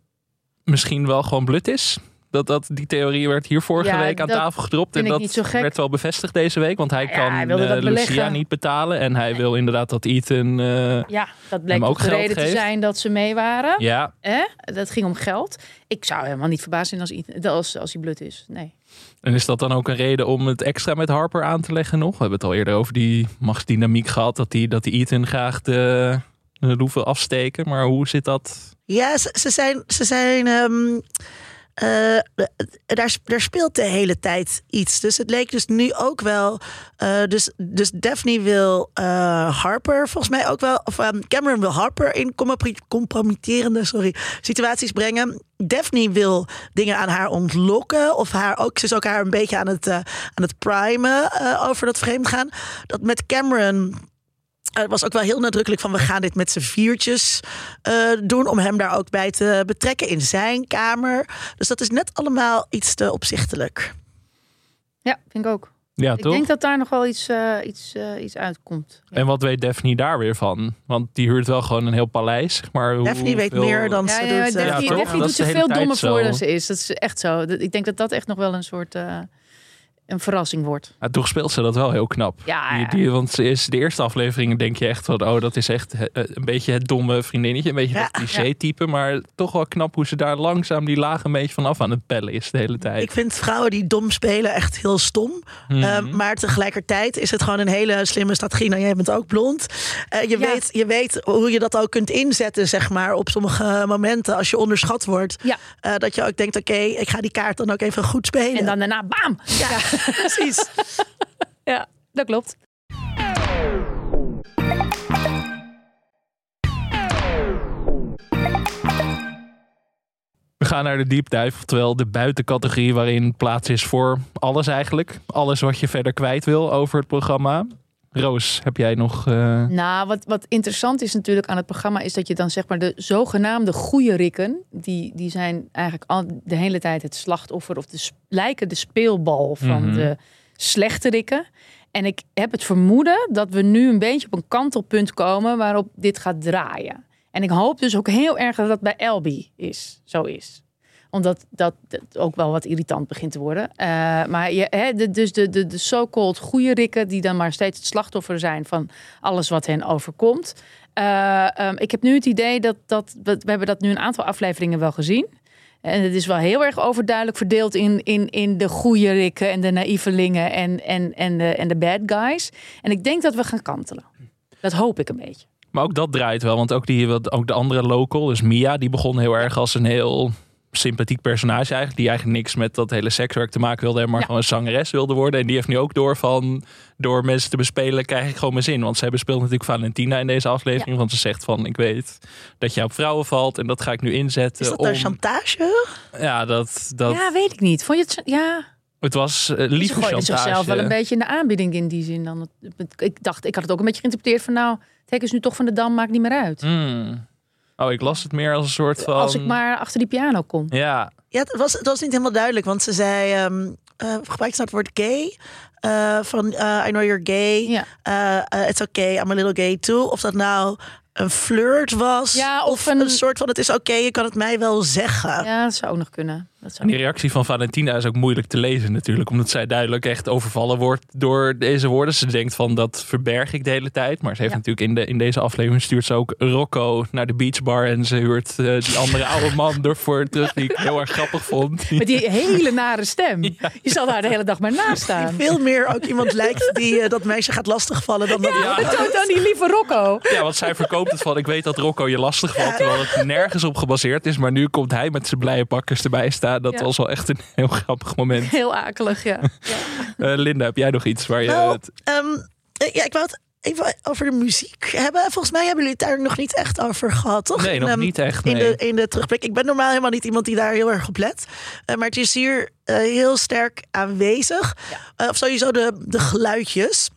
misschien wel gewoon blut is. Dat, dat, die theorie werd hier vorige Ja, week aan tafel gedropt. En dat werd wel bevestigd deze week. Want hij Ja, kan hij eh. Lucia niet betalen. En hij wil inderdaad dat Ethan... eh, Ja, dat bleek Hem ook ook de geld reden te zijn dat ze mee waren. ja, Hè? Dat ging om geld. Ik zou helemaal niet verbaasd zijn als, Ethan- als, als hij blut is. Nee. en is dat dan ook een reden om het extra met Harper aan te leggen nog? We hebben het al eerder over die machtsdynamiek gehad. Dat die, dat die Ethan graag de, de wil afsteken. Maar hoe zit dat? Ja, ze, ze zijn. Ze zijn ehm, eh, daar, daar speelt de hele tijd iets. Dus het leek dus nu ook wel. eh, dus, dus Daphne wil eh, Harper volgens mij ook wel. Of ehm, Cameron wil Harper in compro- compromitterende sorry, situaties brengen. Daphne wil dingen aan haar ontlokken. Of haar ook, ze is ook haar een beetje aan het, aan het primen over dat vreemdgaan. Dat met Cameron het was ook wel heel nadrukkelijk van we gaan dit met z'n viertjes eh, doen om hem daar ook bij te betrekken in zijn kamer. Dus dat is net allemaal iets te opzichtelijk. Ja, vind ik ook. Ja, Ik toch? denk dat daar nog wel iets, eh, iets, eh, iets uitkomt. Ja. En wat weet Daphne daar weer van? Want die huurt wel gewoon een heel paleis. Zeg maar, Daphne weet meer dan Ja, ze ja, doet. eh, Daphne, doet hele veel dommer voor dan ze is. Dat is echt zo. Ik denk dat dat echt nog wel een soort eh, een verrassing wordt. Ja, toch speelt ze dat wel heel knap. Ja, ja. die, want ze is de eerste afleveringen denk je echt van, oh, dat is echt eh, een beetje het domme vriendinnetje, een beetje Ja. dat cliché-type, maar toch wel knap hoe ze daar langzaam die laag een beetje vanaf aan het pellen is de hele tijd. Ik vind vrouwen die dom spelen echt heel stom. Mhm. Eh, maar tegelijkertijd is het gewoon een hele slimme strategie. Nou, jij bent ook blond. Eh, je, Ja. weet, je weet hoe je dat ook kunt inzetten, zeg maar, op sommige momenten als je onderschat wordt. Ja. Eh, dat je ook denkt, oké, ik ga die kaart dan ook even goed spelen. En dan daarna, bam! ja, [laughs] [laughs] precies. Ja, dat klopt. We gaan naar de deep dive. Oftewel de buitencategorie waarin plaats is voor alles eigenlijk. Alles wat je verder kwijt wil over het programma. Roos, heb jij nog... Uh... Nou, wat, wat interessant is natuurlijk aan het programma... is dat je dan zeg maar de zogenaamde goede rikken... die, die zijn eigenlijk al de hele tijd het slachtoffer... of de, lijken de speelbal van Mhm. de slechte rikken. En ik heb het vermoeden dat we nu een beetje op een kantelpunt komen... waarop dit gaat draaien. En ik hoop dus ook heel erg dat dat bij Elby is, zo is omdat dat, dat ook wel wat irritant begint te worden. Eh, maar je, hè, de, dus de, de, de so-called goede rikken... die dan maar steeds het slachtoffer zijn... van alles wat hen overkomt. Eh, ehm, ik heb nu het idee dat... dat we, we hebben dat nu een aantal afleveringen wel gezien. En het is wel heel erg overduidelijk verdeeld... in, in, in de goede rikken en de naïvelingen... En, en, en, de, en de bad guys. En ik denk dat we gaan kantelen. Dat hoop ik een beetje. Maar ook dat draait wel. Want ook, die, ook de andere local, dus Mia... die begon heel erg als een heel sympathiek personage eigenlijk. Die eigenlijk niks met dat hele sekswerk te maken wilde hebben... maar Ja. gewoon een zangeres wilde worden. En die heeft nu ook door van... door mensen te bespelen krijg ik gewoon mijn zin. Want zij bespeelt natuurlijk Valentina in deze aflevering. Want ze zegt van, ik weet dat je op vrouwen valt... en dat ga ik nu inzetten Is dat om... nou chantage? Ja, dat, dat, Ja, weet ik niet. Vond je het... Ja, het was uh, Ze lieve gooide chantage. zichzelf wel een beetje in de aanbieding in die zin. Dan ik dacht, ik had het ook een beetje geïnterpreteerd van nou, het is nu toch van de dam, maakt niet meer uit. Hmm. Oh, ik las het meer als een soort van... Als ik maar achter die piano kom. Ja, Ja, het was, het was niet helemaal duidelijk, want ze zei, ehm eh gebruikte ze het woord gay? Eh, van eh, I know you're gay, Ja. Eh, eh, it's okay, I'm a little gay too. Of dat nou een flirt was, Ja, of of een- een, soort van het is oké, je kan het mij wel zeggen. Ja, dat zou ook nog kunnen. Dat En die reactie van Valentina is ook moeilijk te lezen natuurlijk. Omdat zij duidelijk echt overvallen wordt door deze woorden. Ze denkt van dat verberg ik de hele tijd. Maar ze heeft Ja. natuurlijk in, de, in deze aflevering stuurt ze ook Rocco naar de beachbar. En ze huurt eh, die andere oude [laughs] man door voor terug. Die ik heel erg grappig vond. [laughs] Met die hele nare stem. [laughs] Je zal daar de hele dag maar naast staan. Veel meer ook iemand lijkt die eh, dat meisje gaat lastigvallen dan dat Ja. Dan die lieve Rocco? Ja, want zij verkoopt het van ik weet dat Rocco je lastig valt. Terwijl het nergens op gebaseerd is. Maar nu komt hij met zijn blije pakkers erbij staan. Dat Ja. was wel echt een [laughs] heel grappig moment. Heel akelig, [laughs] ja. Eh, Linda, heb jij nog iets waar je... Nou, het- ehm, eh, ja, ik wou het even over de muziek hebben. Volgens mij hebben jullie het daar nog niet echt over gehad, toch? Nee, In, nog ehm, niet echt. In, Nee. de, in de terugblik. Ik ben normaal helemaal niet iemand die daar heel erg op let. Eh, maar het is hier heel sterk aanwezig. Of sowieso de, de geluidjes.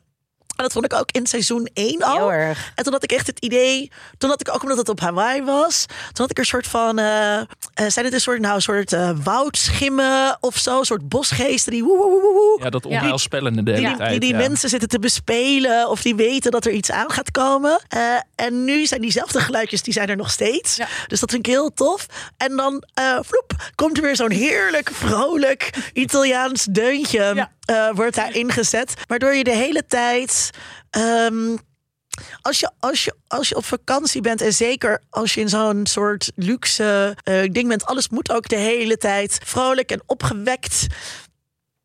En dat vond ik ook in seizoen 1 al. Heel erg. En toen had ik echt het idee, toen had ik ook omdat het op Hawaii was, toen had ik er een soort van, eh, eh, zijn het een soort, nou, een soort eh, woudschimmen of zo, een soort bosgeesten die woe, woe, woe, woe, woe. Ja, dat onheilspellende de hele Die, die, tijd. die, die ja. mensen zitten te bespelen of die weten dat er iets aan gaat komen. Eh, en nu zijn diezelfde geluidjes, die zijn er nog steeds. Ja. Dus dat vind ik heel tof. En dan, eh vloep, komt er weer zo'n heerlijk, vrolijk Italiaans deuntje. Ja. Eh, wordt daar ingezet. Waardoor je de hele tijd... ehm, als je, als, je, als je op vakantie bent en zeker als je in zo'n soort luxe eh, ding bent, alles moet ook de hele tijd vrolijk en opgewekt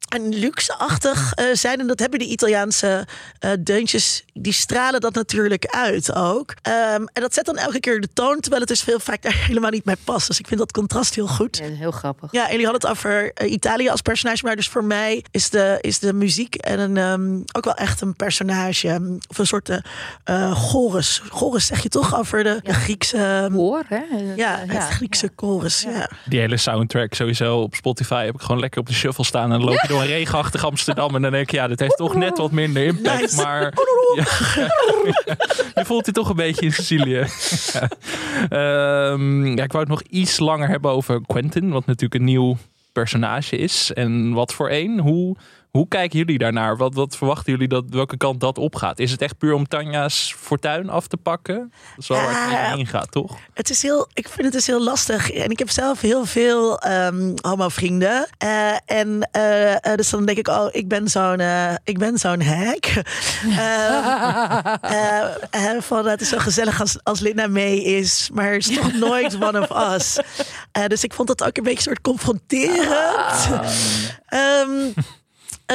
en luxeachtig eh, zijn. En dat hebben die Italiaanse eh, deuntjes, die stralen dat natuurlijk uit ook. Ehm, en dat zet dan elke keer de toon, terwijl het dus veel vaak daar [laughs] helemaal niet bij past. Dus ik vind dat contrast heel goed. Ja, heel grappig. Ja, en jullie hadden het over eh, Italië als personage. Maar dus voor mij is de, is de muziek en een, ehm, ook wel echt een personage. Of een soort chorus. Chorus zeg je toch over de, de Griekse... ehm, Hoor, hè? ja, het Griekse chorus. Ja. Die hele soundtrack sowieso op Spotify heb ik gewoon lekker op de shuffle staan. En dan loop je door een regenachtig Amsterdam. En dan denk ik, ja, dit heeft toch net wat minder impact. Nice. Maar [laughs] ja, [laughs] je voelt je toch een beetje in Sicilië. [laughs] ja. Ehm, ja, ik wou het nog iets langer hebben over Quentin. Wat natuurlijk een nieuw personage is. En wat voor een. Hoe, hoe kijken jullie daarnaar? Wat, wat verwachten jullie dat welke kant dat opgaat? Is het echt puur om Tanja's fortuin af te pakken? Wel waar het Ja. heen gaat, toch? Het is heel, ik vind het dus heel lastig. En ik heb zelf heel veel ehm homo-vrienden. Eh, en eh, eh, dus dan denk ik, oh, ik ben zo'n eh, ik ben zo'n hack. [laughs] Ehm, eh, eh, van, het is zo gezellig als, als Linda mee is. Maar is toch [laughs] nooit one of us. Eh, dus ik vond dat ook een beetje soort confronterend. Ehm, Eh,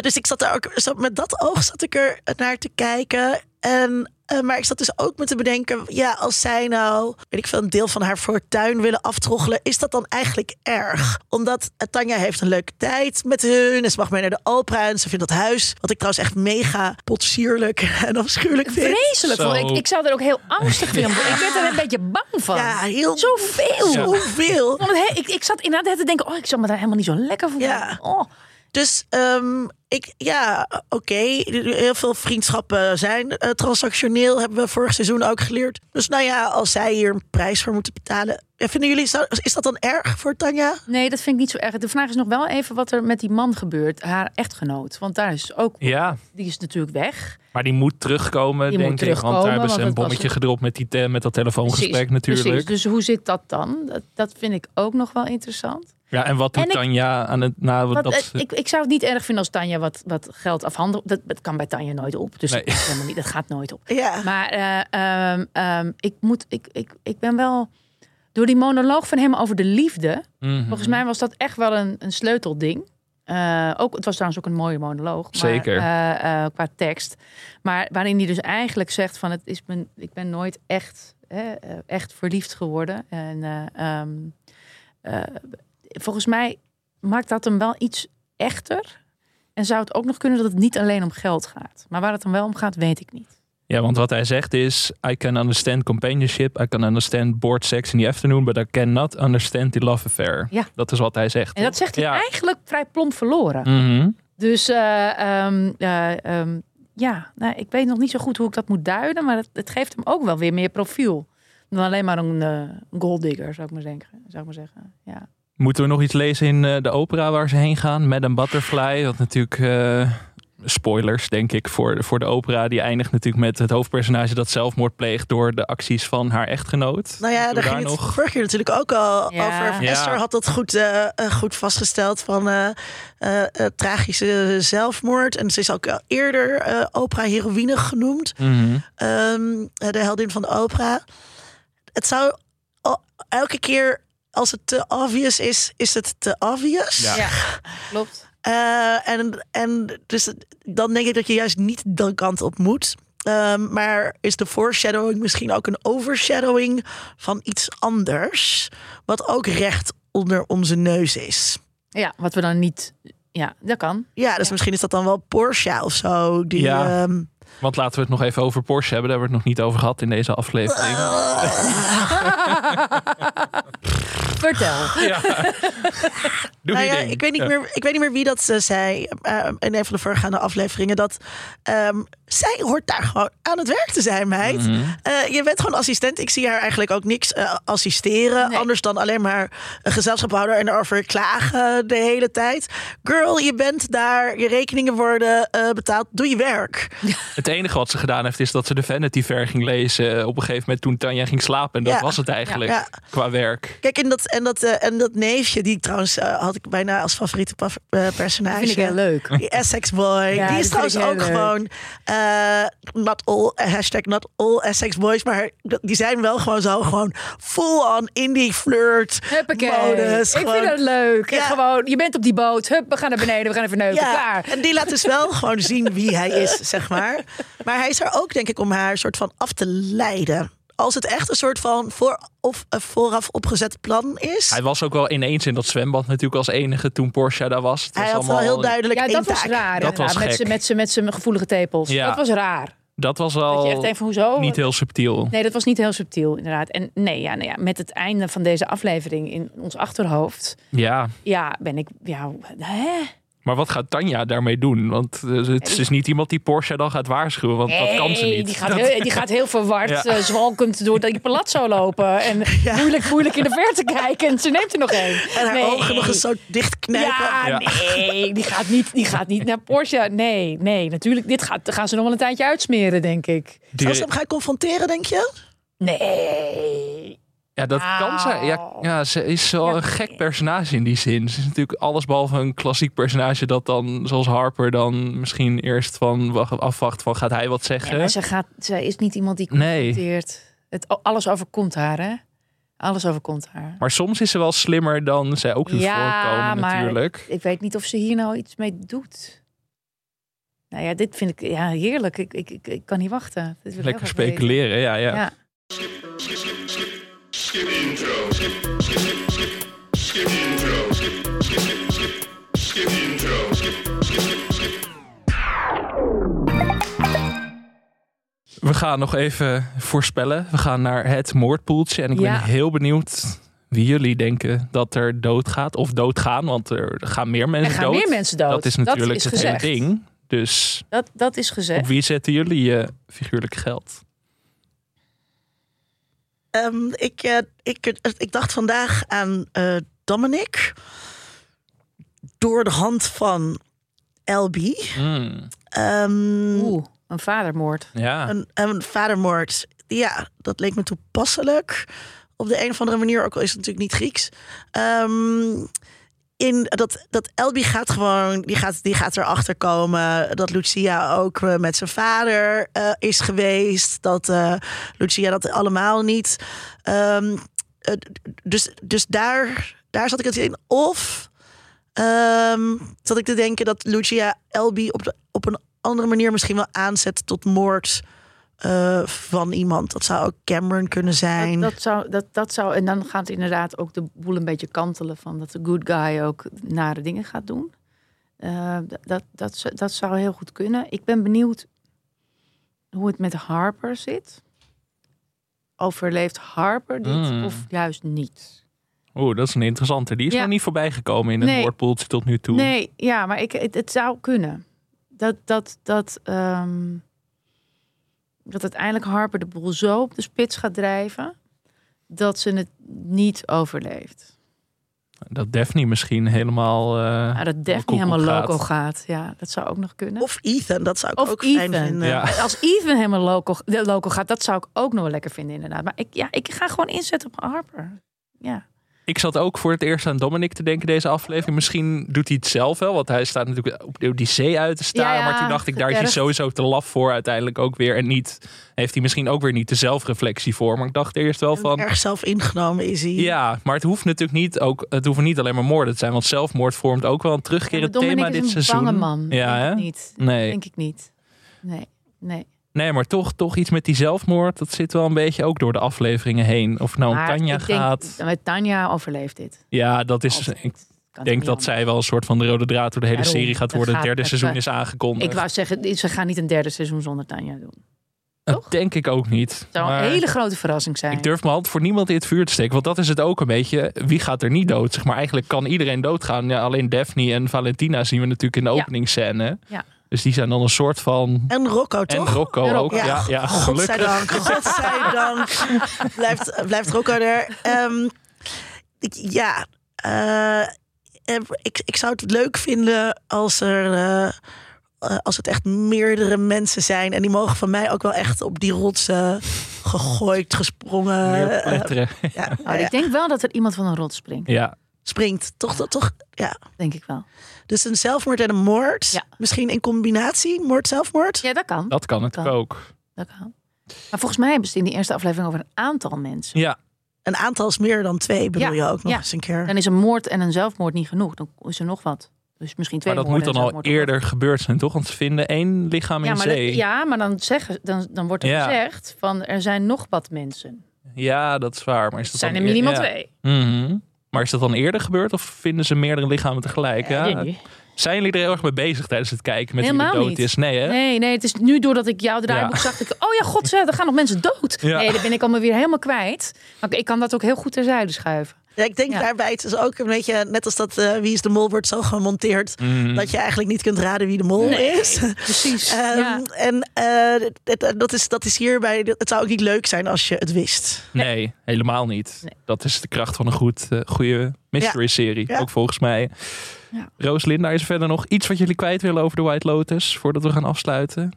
dus ik zat daar ook zo, met dat oog zat ik er naar te kijken. En, eh, maar ik zat dus ook met te bedenken, ja, als zij nou, weet ik veel, een deel van haar fortuin willen aftroggelen, is dat dan eigenlijk erg? Omdat eh, Tanja heeft een leuke tijd met hun en ze mag mee naar de opera en ze vindt dat huis, wat ik trouwens echt mega potsierlijk [laughs] en afschuwelijk vind. Vreselijk. Ik, ik zou er ook heel angstig vinden. Ik werd er een beetje bang van. Ja, heel Zoveel. Zoveel. Want het he- ik, ik zat inderdaad te denken, oh, ik zou me daar helemaal niet zo lekker voelen. Ja. Oh. Dus ehm, ik, ja, oké. Heel veel vriendschappen zijn eh, transactioneel, hebben we vorig seizoen ook geleerd. Dus nou ja, als zij hier een prijs voor moeten betalen. ja, Vinden jullie, is dat dan erg voor Tanja? Nee, dat vind ik niet zo erg. De vraag is nog wel even wat er met die man gebeurt, haar echtgenoot. Want daar is ook, Ja, die is natuurlijk weg. maar die moet terugkomen, Die denk moet ik. Want terugkomen, daar hebben ze want een was- bommetje gedropt met, die met dat telefoongesprek Precies, natuurlijk. Precies. Dus hoe zit dat dan? Dat, dat vind ik ook nog wel interessant. Ja, en wat doet En ik- Tanja aan het... Nou, Wat, dat, eh, ik, ik zou het niet erg vinden als Tanja wat, wat geld afhandelt. Dat, dat kan bij Tanja nooit op. Dus Nee. dat, niet, dat gaat nooit op. Ja. Maar eh, ehm, ehm, ik, moet, ik, ik, ik ben wel... Door die monoloog van hem over de liefde... Mhm. Volgens mij was dat echt wel een, een sleutelding. Eh, ook, het was trouwens ook een mooie monoloog. Maar, Zeker. eh, eh, qua tekst. Maar waarin hij dus eigenlijk zegt van... Het is mijn, ik ben nooit echt, hè, echt verliefd geworden. En eh, ehm, eh, volgens mij maakt dat hem wel iets echter. En zou het ook nog kunnen dat het niet alleen om geld gaat. Maar waar het dan wel om gaat, weet ik niet. Ja, want wat hij zegt is... I can understand companionship. I can understand board sex in the afternoon. But I cannot understand the love affair. Ja. Dat is wat hij zegt. En dat zegt hij Ja. eigenlijk vrij plomp verloren. Mhm. Dus eh, ehm, eh, ehm, ja, nou, ik weet nog niet zo goed hoe ik dat moet duiden, maar het, het geeft hem ook wel weer meer profiel. Dan alleen maar een uh, golddigger, zou ik maar zeggen. Zou ik maar zeggen. Ja. Moeten we nog iets lezen in eh, de opera waar ze heen gaan? Madame Butterfly. Wat natuurlijk... eh, spoilers, denk ik, voor, voor de opera. Die eindigt natuurlijk met het hoofdpersonage dat zelfmoord pleegt door de acties van haar echtgenoot. Nou ja, daar ging het nog... vorige keer natuurlijk ook al Ja. over. Ja. Esther had dat goed, eh, goed vastgesteld van eh, eh, eh, tragische zelfmoord. En ze is ook al eerder eh, opera heroïne genoemd. Mhm. Ehm, de heldin van de opera. Het zou elke keer als het te obvious is, is het te obvious. Ja. ja, klopt. Eh, en, en dus dan denk ik dat je juist niet de kant op moet. Ehm, maar is de foreshadowing misschien ook een overshadowing van iets anders? Wat ook recht onder onze neus is. Ja, wat we dan niet... Ja, dat kan. Ja, dus misschien is dat dan wel Porsche of zo. Die, Ja. ehm, Want laten we het nog even over Porsche hebben. Daar hebben we het nog niet over gehad in deze aflevering. [laughs] [laughs] Vertel. [laughs] Ja. [laughs] Doe nou ja, ik, weet niet Ja. meer, ik weet niet meer wie dat eh, zei eh, in een van de voorgaande afleveringen. Dat ehm, zij hoort daar gewoon aan het werk te zijn, meid. Mhm. Eh, je bent gewoon assistent. Ik zie haar eigenlijk ook niks assisteren. Nee. Anders dan alleen maar een gezelschap houden en erover klagen [laughs] de hele tijd. Girl, je bent daar. Je rekeningen worden betaald. Doe je werk. Het enige wat ze gedaan heeft is dat ze de Vanity Fair ging lezen op een gegeven moment toen Tanja ging slapen. En dat Ja. was het eigenlijk qua werk. Kijk, en dat, en dat, eh, en dat neefje, die ik trouwens eh, had ik bijna als favoriete eh, personage. vind ik heel leuk. Die Essex boy. Ja, die is trouwens ik ook leuk. gewoon. not all, hashtag not all Essex boys. Maar die zijn wel gewoon zo. Gewoon full on indie flirt. Huppakee. modus. ik gewoon- vind het leuk. Ja. Gewoon, je bent op die boot. Hup, we gaan naar beneden. We gaan even neuken. Klaar. en die laat dus wel gewoon zien wie hij is, zeg maar. Maar hij is er ook, denk ik, om haar soort van af te leiden. Als het echt een soort van voor, of, een vooraf opgezet plan is. Hij was ook wel ineens in dat zwembad natuurlijk als enige toen Porsche daar was. Het Hij was had wel heel duidelijk Ja, dat was raar. Dat was met gek. z'n- met zijn gevoelige tepels. Ja. Dat was raar. Dat was Dat je al echt denkt van hoezo? niet heel subtiel. Nee, dat was niet heel subtiel, inderdaad. En nee, ja, nou ja, met het einde van deze aflevering in ons achterhoofd, Ja, ja, ben ik, ja, hè? Maar wat gaat Tanja daarmee doen? Want eh, het is niet iemand die Porsche dan gaat waarschuwen, want dat kan ze Nee, niet. Die gaat, Dat- heel, die gaat heel verward, Ja. eh, zwalkend door die palazzo lopen. En [laughs] moeilijk, moeilijk in de verte kijken. En ze neemt er nog één. En haar Nee. ogen nog eens zo dichtknijpen. Ja, Ja. nee, die gaat, niet, die gaat niet naar Porsche. Nee, nee, natuurlijk. Dit gaat, gaan ze nog wel een tijdje uitsmeren, denk ik. die- Zou ze hem gaan confronteren, denk je? Nee. Ja, dat kan ze. Ja, ja, ze is wel Ja. een gek personage in die zin. Ze is natuurlijk alles behalve een klassiek personage dat dan, zoals Harper, dan misschien eerst van wacht- afwacht van gaat hij wat Ja, zeggen. maar ze, gaat, ze is niet iemand die Nee. confronteert. Het, alles overkomt haar, hè? Alles overkomt haar. Maar soms is ze wel slimmer dan zij ook doet Ja, voorkomen maar- natuurlijk. Ik weet niet of ze hier nou iets mee doet. Nou ja, dit vind ik ja, heerlijk. Ik, ik, ik, ik kan niet wachten. Lekker speculeren, ja, ja. Ja. Skip intro. Skip, skip, skip, skip. Skip intro. Skip, skip, skip, skip. Skip intro. Skip, skip, skip, skip. We gaan nog even voorspellen. We gaan naar het moordpoeltje. En ik Ja. ben heel benieuwd wie jullie denken dat er doodgaat. Of doodgaan, want er gaan meer Er mensen gaan dood. meer mensen dood. Dat is natuurlijk is het gezegd. hele ding. Dus Dat, dat is op gezegd. wie zetten jullie je figuurlijk geld? Ehm, ik, eh, ik, ik dacht vandaag aan eh, Dominic. Door de hand van LB. Hmm, Ehm, Oeh, een vadermoord. ja, een, een vadermoord. Ja, dat leek me toepasselijk. Op de een of andere manier, ook al is het natuurlijk niet Grieks. Ehm, in dat, dat Elby gaat gewoon, die gaat, die gaat erachter komen dat Lucia ook eh, met zijn vader eh, is geweest. Dat eh, Lucia dat allemaal niet. Eh, dus, dus daar, daar zat ik het in. Of ehm, zat ik te denken dat Lucia Elby op, de, op een andere manier misschien wel aanzet tot moord eh, van iemand. Dat zou ook Cameron kunnen zijn. Dat, dat, zou, dat, dat zou, en dan gaat inderdaad ook de boel een beetje kantelen van dat de good guy ook nare dingen gaat doen. Eh, dat, dat, dat, zou- dat zou heel goed kunnen. Ik ben benieuwd hoe het met Harper zit. Overleeft Harper dit Mm. of juist niet? Oeh, dat is een interessante. Die is Ja. nog niet voorbij gekomen in het Nee. moordpoeltje tot nu toe. Nee, ja, maar ik, het, het zou kunnen. Dat, dat, dat, ehm, dat uiteindelijk Harper de boel zo op de spits gaat drijven dat ze het niet overleeft. Dat Daphne misschien helemaal... eh, Ja, dat Daphne helemaal loco gaat. Ja, dat zou ook nog kunnen. Of Ethan, dat zou ik Of ook fijn Ethan. vinden. Ja. [laughs] Als Even helemaal loco, loco gaat, dat zou ik ook nog wel lekker vinden inderdaad. Maar ik, ja, ik ga gewoon inzetten op Harper. Ja. Ik zat ook voor het eerst aan Dominic te denken deze aflevering. Misschien doet hij het zelf wel, want hij staat natuurlijk op die zee uit te staan. Ja, ja, maar toen dacht ik, daar is hij sowieso te laf voor uiteindelijk ook weer. En niet, heeft hij misschien ook weer niet de zelfreflectie voor. Maar ik dacht eerst wel van, Erg zelf ingenomen is hij. ja, maar het hoeft natuurlijk niet, ook, het hoeven niet alleen maar moorden te zijn. Want zelfmoord vormt ook wel een terugkerend Ja, thema Dominic dit is een seizoen. bange man. Ja, denk hè? ik niet. Nee. Denk ik niet. Nee, nee. Nee, maar toch, toch iets met die zelfmoord. Dat zit wel een beetje ook door de afleveringen heen. Of het nou om Tanja ik denk, gaat. Met Tanja overleeft dit. Ja, dat is, Altijd. ik denk dat anders. zij wel een soort van de rode draad door de hele serie gaat worden. Het gaat- derde seizoen gaat- is aangekondigd. Ik wou zeggen, ze gaan niet een derde seizoen zonder Tanja doen. Dat denk ik ook niet. Het zou Maar een hele grote verrassing zijn. ik durf mijn hand voor niemand in het vuur te steken. Want dat is het ook een beetje. Wie gaat er niet dood? Zeg maar eigenlijk kan iedereen doodgaan. Ja, alleen Daphne en Valentina zien we natuurlijk in de Ja. openingsscène. Ja. Dus die zijn dan een soort van... En Rocco, En toch? Rocco En ook. Rocco. Ja, ja, godzijdank. gelukkig. Godzijdank. [laughs] blijft, blijft Rocco er. Ehm, ik- ja, eh, eh, ik, ik zou het leuk vinden als er... eh, als het echt meerdere mensen zijn. En die mogen van mij ook wel echt op die rotsen gegooid, gesprongen. ja, ja, Ik denk wel dat er iemand van een rot springt. Ja, springt. Toch, toch, toch? Ja. Denk ik wel. Dus een zelfmoord en een moord. Ja. Misschien in combinatie, moord-zelfmoord. Ja, dat kan. dat kan natuurlijk Kan. ook. Dat kan. Maar volgens mij hebben ze het in die eerste aflevering over een aantal mensen. Ja, Een aantal is meer dan twee, bedoel Ja, je ook nog ja. eens een keer. Dan is een moord en een zelfmoord niet genoeg. Dan is er nog wat. Dus misschien twee maar dat moet dan al eerder gebeurd zijn, toch? Want ze vinden één lichaam Ja in maar, zee. ja, maar dan, zeggen, dan, dan wordt er Ja. gezegd van er zijn nog wat mensen. Ja, dat is waar. Maar is Er dat zijn er minimaal ja. twee. Mhm. Maar is dat dan eerder gebeurd of vinden ze meerdere lichamen tegelijk? Ja, Ja. Zijn jullie er heel erg mee bezig tijdens het kijken met Helemaal dood niet. is? Nee, hè? Nee, nee, het is nu doordat ik jouw draaiboek Ja. zag. Ik, oh ja, god, er gaan nog mensen dood. Nee, dan ben ik allemaal weer helemaal kwijt. Maar ik kan dat ook heel goed terzijde schuiven. Ja, ik denk Ja. daarbij, het is ook een beetje net als dat eh, Wie is de Mol wordt zo gemonteerd. Mhm. Dat je eigenlijk niet kunt raden wie de mol is. Precies. [laughs] Ehm, ja. En eh, dat, dat, is, dat is hierbij. Het zou ook niet leuk zijn als je het wist. Nee, helemaal niet. Nee. Dat is de kracht van een goed, eh, goede mystery-serie. Ja. Ook volgens mij. Ja. Roos Linda, is er verder nog iets wat jullie kwijt willen over de White Lotus voordat we gaan afsluiten?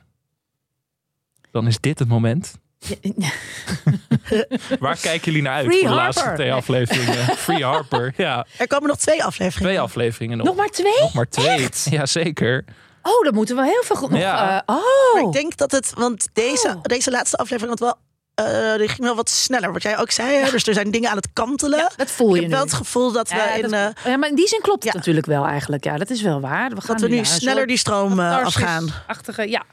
Dan is dit het moment. [laughs] Waar kijken jullie naar uit Free voor de Harper. laatste twee afleveringen? [laughs] Free Harper, ja. Er komen nog twee afleveringen. Twee afleveringen nog. Nog maar twee? Nog maar twee. Echt? Ja, zeker. Oh, dan moeten we heel veel goed nog. Ja. eh, Maar oh. ik denk dat het, want deze, Oh. deze laatste aflevering had wel eh, die ging wel wat sneller. Wat jij ook zei, hè? dus er zijn dingen aan het kantelen. Ja, dat voel je Ik heb nu. wel het gevoel dat we Ja, in... dat- eh, ja, maar in die zin klopt het ja. natuurlijk wel eigenlijk. Ja, dat is wel waar. We gaan dat we nu sneller die stroom eh, afgaan. Achtige, ja.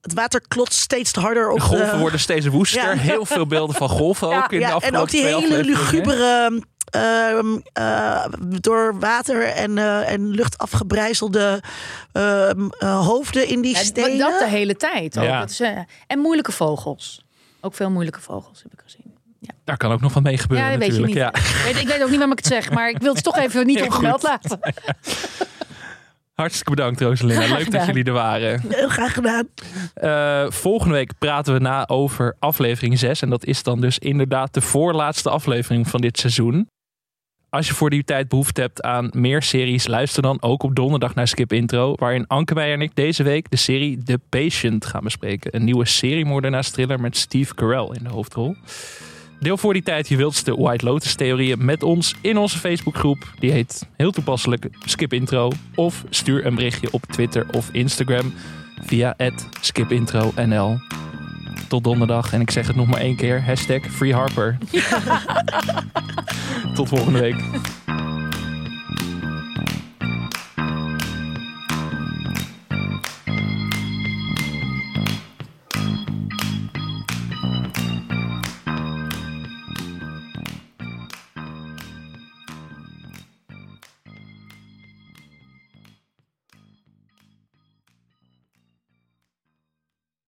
Het water klotst steeds harder op De golven de- worden steeds woester. [laughs] Ja. Heel veel beelden van golven Ja, ook in ja, de Ja, afgelopen en ook die hele lugubere, ehm, eh, door water en, eh, en lucht afgebrijzelde ehm, eh, hoofden in die Ja, stenen. dat de hele tijd ook. Ja. Dat is, eh, en moeilijke vogels. Ook veel moeilijke vogels heb ik gezien. Daar kan ook nog van mee gebeuren Ja, dat weet je natuurlijk. niet. Ja. Ik, weet, ik weet ook niet waarom ik het zeg, maar ik wil het toch even niet [laughs] goed. laten. [laughs] Hartstikke bedankt Rosalina. Graag Leuk dat jullie er waren. Heel graag gedaan. Eh, volgende week praten we na over aflevering 6. En dat is dan dus inderdaad de voorlaatste aflevering van dit seizoen. Als je voor die tijd behoefte hebt aan meer series, luister dan ook op donderdag naar Skip Intro. Waarin Anke Meijer en ik deze week de serie The Patient gaan bespreken. Een nieuwe seriemoordenaars thriller met Steve Carell in de hoofdrol. Deel voor die tijd je wildste White Lotus theorieën met ons in onze Facebookgroep. Die heet heel toepasselijk Skip Intro. Of stuur een berichtje op Twitter of Instagram via skipintronl. Tot donderdag. En ik zeg het nog maar één keer. Hashtag Free Harper. [laughs] Tot volgende week.